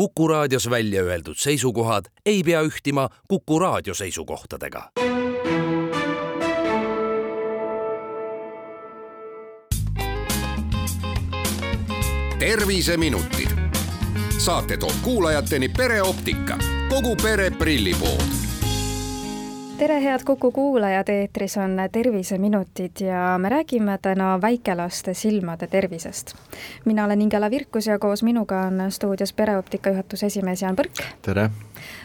Kuku raadios välja öeldud seisukohad ei pea ühtima Kuku raadio seisukohtadega. terviseminutid. saate toob kuulajateni pereoptika, kogu pere prillipood tere, head Kuku kuulajad, eetris on Terviseminutid ja me räägime täna väikelaste silmade tervisest. mina olen Ingela Virkus ja koos minuga on stuudios pereoptika juhatuse esimees Jaan Põrk. tere!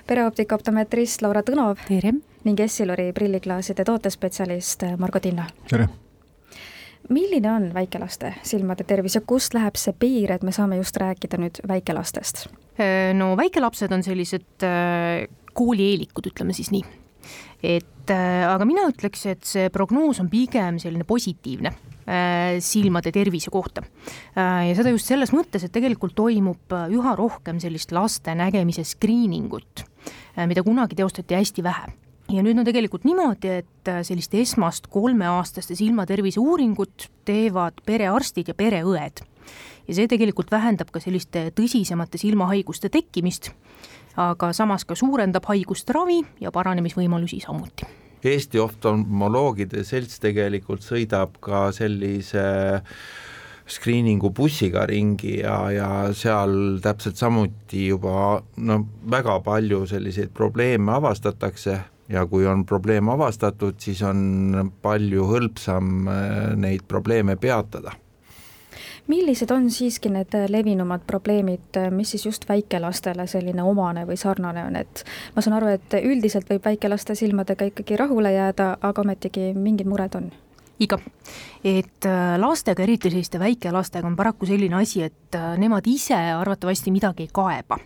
pereoptika optometrist Laura Tõnov. tere! ning Essilori prilliklaaside tootespetsialist Margo Tinna. tere! milline on väikelaste silmade tervis ja kust läheb see piir, et me saame just rääkida nüüd väikelastest? no väikelapsed on sellised äh, koolieelikud, ütleme siis nii et äh, aga mina ütleks, et see prognoos on pigem selline positiivne äh, silmade tervise kohta. Äh, ja seda just selles mõttes, et tegelikult toimub üha rohkem sellist laste nägemise screeningut, mida kunagi teostati hästi vähe ja nüüd on tegelikult niimoodi, et sellist esmast kolmeaastaste silmatervise uuringut teevad perearstid ja pereõed. Ja see tegelikult vähendab ka selliste tõsisemate silmahaiguste tekkimist aga samas ka suurendab haiguste ravi ja paranemisvõimalusi samuti. Eesti oftalmoloogide selts tegelikult sõidab ka sellise screening'u bussiga ringi ja, ja seal täpselt samuti juba no väga palju selliseid probleeme avastatakse ja kui on probleem avastatud, siis on palju hõlpsam äh, neid probleeme peatada millised on siiski need levinumad probleemid, mis siis just väikelastele selline omane või sarnane on, et ma saan aru, et üldiselt võib väikelaste silmadega ikkagi rahule jääda, aga ometigi mingid mured on? iga, et äh, lastega, eriti selliste väikelastega on paraku selline asi, et äh, nemad ise arvatavasti midagi ei kaeba.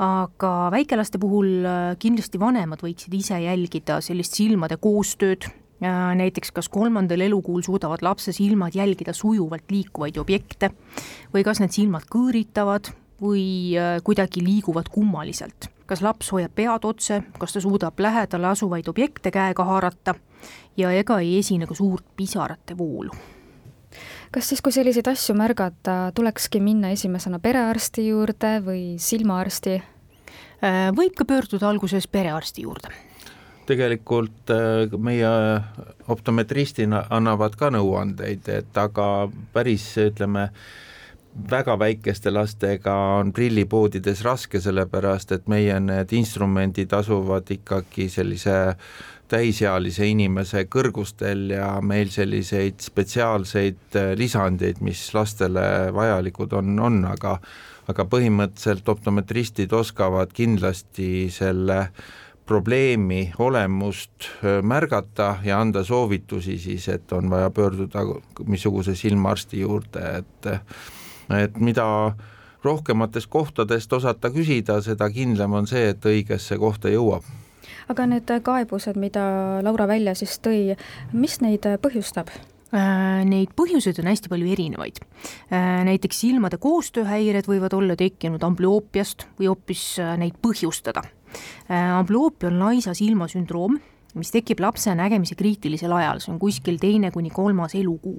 Aga väikelaste puhul äh, kindlasti vanemad võiksid ise jälgida sellist silmade koostööd, näiteks kas kolmandal elukuul suudavad lapse silmad jälgida sujuvalt liikuvaid objekte või kas need silmad kõõritavad või äh, kuidagi liiguvad kummaliselt. kas laps hoiab pead otse, kas ta suudab lähedale asuvaid objekte käega haarata ja ega ei esine ka suurt pisarate voolu kas siis, kui selliseid asju märgata, tulekski minna esimesena perearsti juurde või silmaarsti? Äh, võib ka pöörduda alguses perearsti juurde tegelikult äh, meie optometristina annavad ka nõuandeid, et aga päris ütleme, väga väikeste lastega on prillipoodides raske, sellepärast et meie need instrumendid asuvad ikkagi sellise täisealise inimese kõrgustel ja meil selliseid spetsiaalseid äh, lisandeid, mis lastele vajalikud on, on, aga aga põhimõtteliselt optometristid oskavad kindlasti selle äh, probleemi olemust märgata ja anda soovitusi siis, et on vaja pöörduda missuguse silmaarsti juurde, et et mida rohkematest kohtadest osata küsida, seda kindlam on see, et õigesse kohta jõuab. aga need kaebused, mida Laura välja siis tõi, mis neid põhjustab? Äh, neid põhjuseid on hästi palju erinevaid. Äh, näiteks silmade koostööhäired võivad olla tekkinud amblioopiast või hoopis äh, neid põhjustada ambloopia on laisa silma sündroom, mis tekib lapse nägemise kriitilisel ajal, see on kuskil teine kuni kolmas elukuu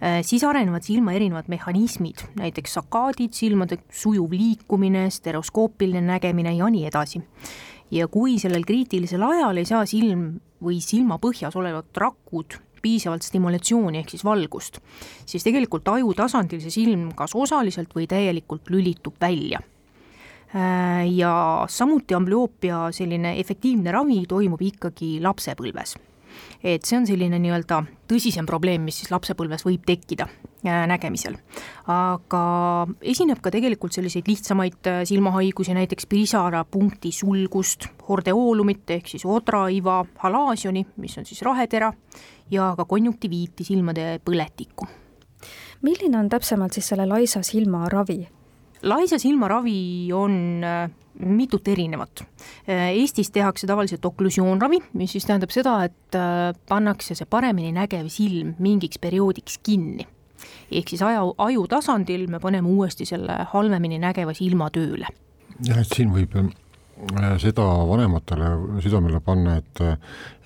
äh, siis arenevad silma erinevad mehhanismid, näiteks sakaadid, silmade sujuv liikumine, stereoskoopiline nägemine ja nii edasi. ja kui sellel kriitilisel ajal ei saa silm või silma põhjas olevad rakud piisavalt stimulatsiooni ehk siis valgust, siis tegelikult aju tasandil see silm kas osaliselt või täielikult lülitub välja. Äh, ja samuti amblüoopia selline efektiivne ravi toimub ikkagi lapsepõlves. et see on selline nii-öelda tõsisem probleem, mis siis lapsepõlves võib tekkida äh, nägemisel. aga esineb ka tegelikult selliseid lihtsamaid äh, silmahaigusi, näiteks pisarapunkti sulgust, hordeoolumit ehk siis odraiva halaasioni, mis on siis rahetera, ja ka konjunktiviiti, silmade põletikku. milline on täpsemalt siis selle laisa silma ravi? Laisa silmaravi on äh, mitut erinevat. Äh, Eestis tehakse tavaliselt oklusioonravi, mis siis tähendab seda, et äh, pannakse see paremini nägev silm mingiks perioodiks kinni. ehk siis aju, aju tasandil me paneme uuesti selle halvemini nägeva silma tööle. jah, et siin võib seda vanematele südamele panna, et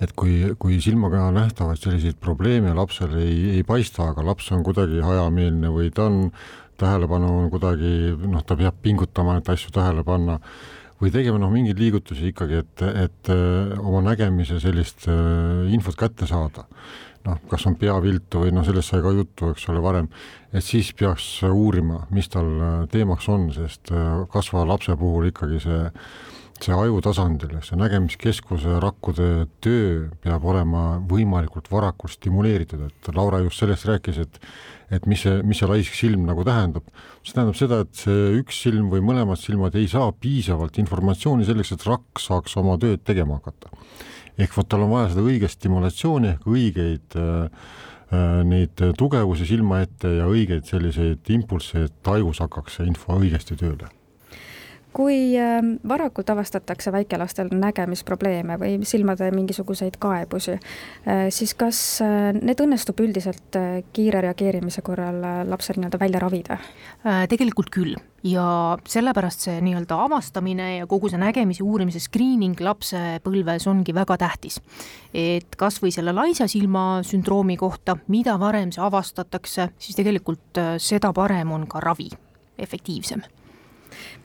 et kui, kui silmaga nähtavaid selliseid probleeme lapsel ei, ei paista, aga laps on kuidagi hajameelne või ta on tähelepanu on kuidagi noh, ta peab pingutama, et asju tähele panna või tegema noh, mingeid liigutusi ikkagi, et, et oma nägemise sellist infot kätte saada. Noh, kas on peaviltu või noh, sellest sai ka juttu, eks ole, varem, et siis peaks uurima, mis tal äh, teemaks on, sest äh, kasvava lapse puhul ikkagi see, see aju tasandil, see nägemiskeskuse rakkude töö peab olema võimalikult varakult stimuleeritud, et Laura just sellest rääkis, et et mis see, mis see laisk silm nagu tähendab. see tähendab seda, et see üks silm või mõlemad silmad ei saa piisavalt informatsiooni selleks, et rakk saaks oma tööd tegema hakata ehk vot tal on vaja seda õiget stimulatsiooni ehk õigeid äh, äh, neid tugevusi silma ette ja õigeid selliseid impulsse, et tajus hakkaks see info õigesti tööle kui ähm, varakult avastatakse väikelastel nägemisprobleeme või silmade mingisuguseid kaebusi, äh, siis kas äh, need õnnestub üldiselt äh, kiire reageerimise korral lapsel nii-öelda välja ravida? tegelikult küll ja sellepärast see nii-öelda avastamine ja kogu see nägemise uurimise screening lapsepõlves ongi väga tähtis. et kas või selle laisa silma sündroomi kohta, mida varem see avastatakse, siis tegelikult seda parem on ka ravi, efektiivsem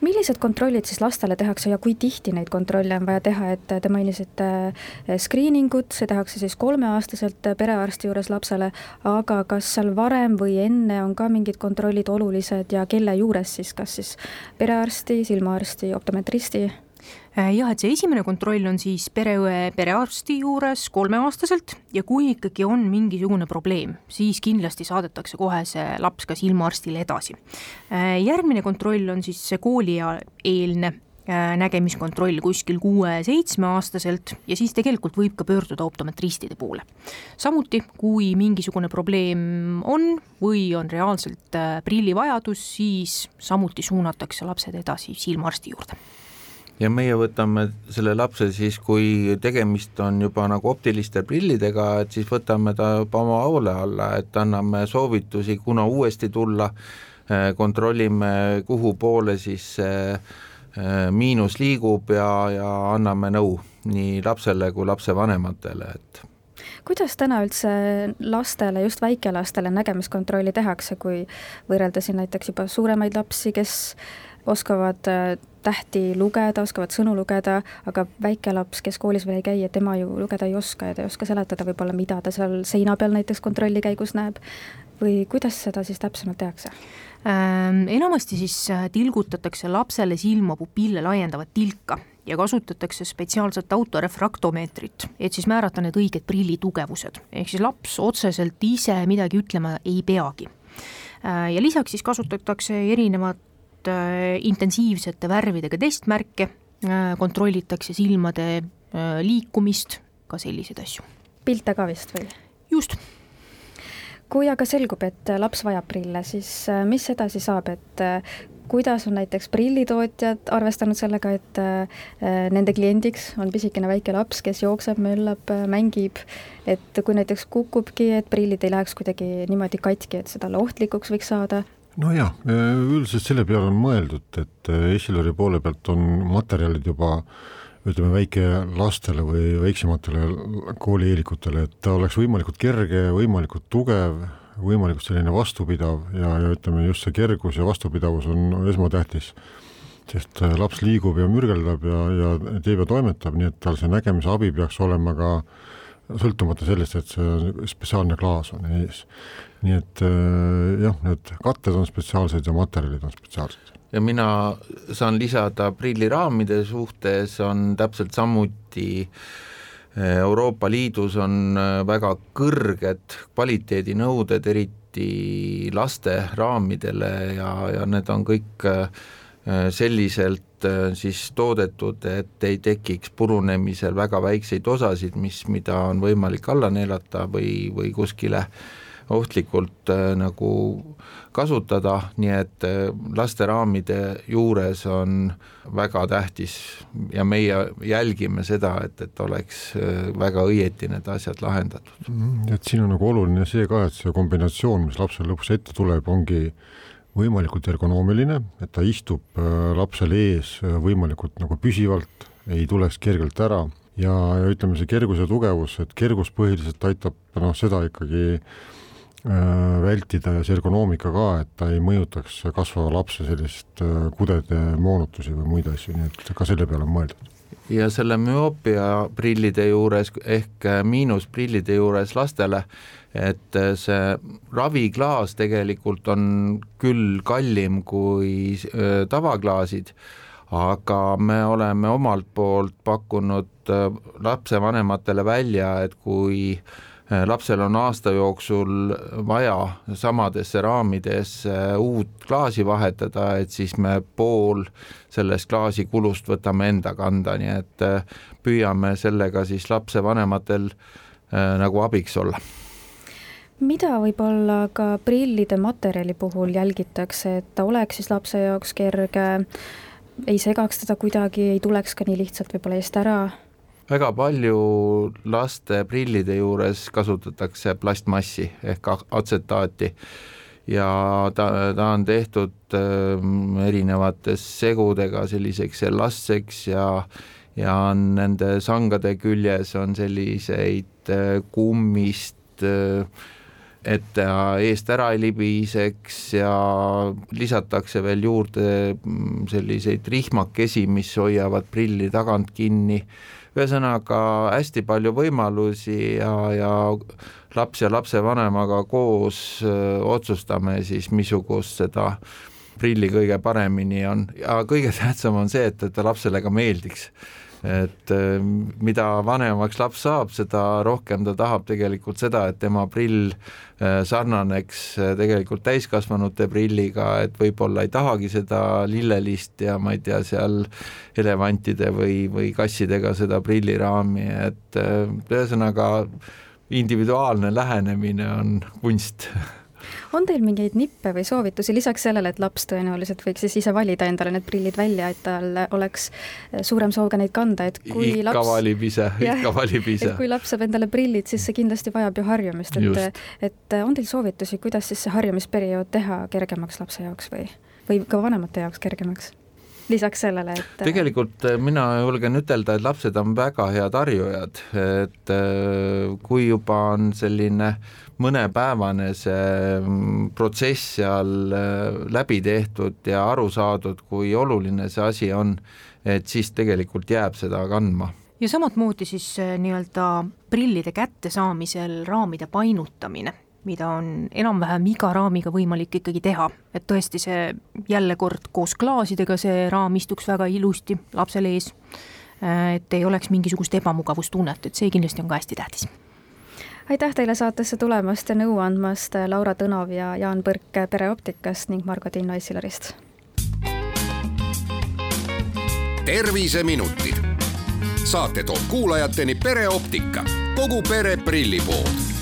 millised kontrollid siis lastele tehakse ja kui tihti neid kontrolle on vaja teha, et te mainisite eh, screening ut, see tehakse siis kolmeaastaselt perearsti juures lapsele, aga kas seal varem või enne on ka mingid kontrollid olulised ja kelle juures siis, kas siis perearsti, silmaarsti, optometristi? Äh, jah, et see esimene kontroll on siis pereõe perearsti juures kolmeaastaselt ja kui ikkagi on mingisugune probleem, siis kindlasti saadetakse kohe see laps ka silmaarstile edasi. Äh, järgmine kontroll on siis see koolieelne äh, nägemiskontroll kuskil kuue-seitsmeaastaselt ja siis tegelikult võib ka pöörduda optometristide poole. samuti, kui mingisugune probleem on või on reaalselt prillivajadus, siis samuti suunatakse lapsed edasi silmaarsti juurde ja meie võtame selle lapse siis, kui tegemist on juba nagu optiliste prillidega, et siis võtame ta oma hoole alla, et anname soovitusi, kuna uuesti tulla, eh, kontrollime, kuhu poole siis see eh, miinus liigub ja, ja anname nõu nii lapsele kui lapsevanematele, et kuidas täna üldse lastele, just väikelastele nägemiskontrolli tehakse, kui võrrelda siin näiteks juba suuremaid lapsi, kes oskavad äh, tähti lugeda, oskavad sõnu lugeda, aga väike laps, kes koolis veel ei käi, et tema ju lugeda ei oska ja ta ei oska seletada võib-olla, mida ta seal seina peal näiteks kontrolli käigus näeb. või kuidas seda siis täpsemalt tehakse ähm,? Enamasti siis äh, tilgutatakse lapsele silma pupille laiendavat tilka ja kasutatakse spetsiaalset autorefraktomeetrit, et siis määrata need õiged prilli tugevused, ehk siis laps otseselt ise midagi ütlema ei peagi. Äh, ja lisaks siis kasutatakse erinevat Äh, intensiivsete värvidega testmärke, äh, kontrollitakse silmade äh, liikumist, ka selliseid asju. pilte ka vist või? just. kui aga selgub, et laps vajab prille, siis mis edasi saab, et kuidas on näiteks prillitootjad arvestanud sellega, et nende kliendiks on pisikene väike laps, kes jookseb, möllab, mängib, et kui näiteks kukubki, et prillid ei läheks kuidagi niimoodi katki, et talle ohtlikuks võiks saada, nojah, üldiselt selle peale on mõeldud, et Essilori poole pealt on materjalid juba ütleme, väikelastele või väiksematele koolieelikutele, et ta oleks võimalikult kerge, võimalikult tugev, võimalikult selline vastupidav ja, ja ütleme, just see kergus ja vastupidavus on esmatähtis. sest laps liigub ja mürgeldab ja, ja teeb ja toimetab, nii et tal see nägemise abi peaks olema ka sõltumata sellest, et see spetsiaalne klaas on ees nii et äh, jah, need katted on spetsiaalsed ja materjalid on spetsiaalsed. ja mina saan lisada prilliraamide suhtes on täpselt samuti äh, Euroopa Liidus on äh, väga kõrged kvaliteedinõuded, eriti laste raamidele ja, ja need on kõik selliselt siis toodetud, et ei tekiks purunemisel väga väikseid osasid, mis, mida on võimalik alla neelata või, või kuskile äh, ohtlikult äh, nagu kasutada, nii et äh, lasteraamide juures on väga tähtis ja meie jälgime seda, et, et oleks äh, väga õieti need asjad lahendatud. Mhm, et siin on nagu oluline see ka, et see kombinatsioon, mis lapsel lõpuks ette tuleb, ongi võimalikult ergonoomiline, et ta istub lapsel ees võimalikult nagu püsivalt, ei tuleks kergelt ära. Ja, ja ütleme, see kergus ja tugevus, et kergus põhiliselt aitab noh, seda ikkagi vältida ja see ergonoomika ka, et ta ei mõjutaks kasvava lapse sellist kudede moonutusi või muid asju, nii et ka selle peale on mõeldud. Ja selle müoopia prillide juures ehk miinusprillide juures lastele, et see raviklaas tegelikult on küll kallim kui tavaklaasid, aga me oleme omalt poolt pakkunud lapsevanematele välja, et kui äh, Äh, lapsel on aasta jooksul vaja samadesse raamidesse uut klaasi vahetada, et siis me pool sellest klaasikulust võtame enda kanda, nii et äh, püüame sellega siis lapsevanematel äh, nagu abiks olla. Mida võib-olla ka prillide materjali puhul jälgitakse, et ta oleks siis lapse jaoks kerge, ei segaks teda kuidagi, ei tuleks ka nii lihtsalt võib-olla eest ära väga palju laste prillide juures kasutatakse plastmassi ehk atsetaati. Ja ta, ta on tehtud äh, erinevates segudega selliseks elastseks ja ja on nende sangade küljes on selliseid äh, kummist äh, et ta eest ära ei libiseks ja lisatakse veel juurde mm, selliseid rihmakesi, mis hoiavad prilli tagant kinni ühesõnaga hästi palju võimalusi ja, ja laps ja lapsevanemaga koos öö, otsustame siis, missugust seda prilli kõige paremini on. Ja kõige tähtsam on see, et, et ta lapsele ka meeldiks et äh, mida vanemaks laps saab, seda rohkem ta tahab tegelikult seda, et tema prill äh, sarnaneks äh, tegelikult täiskasvanute prilliga, et võib-olla ei tahagi seda lillelist ja ma ei tea, seal elevantide või, või kassidega seda prilliraami, et ühesõnaga individuaalne lähenemine on kunst on teil mingeid nippe või soovitusi lisaks sellele, et laps tõenäoliselt võiks siis ise valida endale need prillid välja, et tal oleks eh, suurem soov ka neid kanda, et kui ikka laps valib ise, ikka valib ise. kui laps saab endale prillid, siis see kindlasti vajab ju harjumist, et et on teil soovitusi, kuidas siis see harjumisperiood teha kergemaks lapse jaoks või, või ka vanemate jaoks kergemaks? Lisaks sellele, et tegelikult eh, mina julgen ütelda, et lapsed on väga head harjujad, et eh, kui juba on selline mõnepäevane see mm, protsess seal äh, läbi tehtud ja aru saadud, kui oluline see asi on, et siis tegelikult jääb seda kandma. Ja samamoodi siis äh, nii-öelda prillide kättesaamisel raamide painutamine, mida on enam-vähem iga raamiga võimalik ikkagi teha, et tõesti see jälle kord koos klaasidega, see raam istuks väga ilusti lapsel ees, äh, et ei oleks mingisugust ebamugavustunnet, et see kindlasti on ka hästi tähtis aitäh teile saatesse tulemast ja nõu andmast, Laura Tõnov ja Jaan Põrk Pereoptikast ning Margo Tinno Essilarist. terviseminutid. saate toob kuulajateni pereoptika, kogu pere prillipood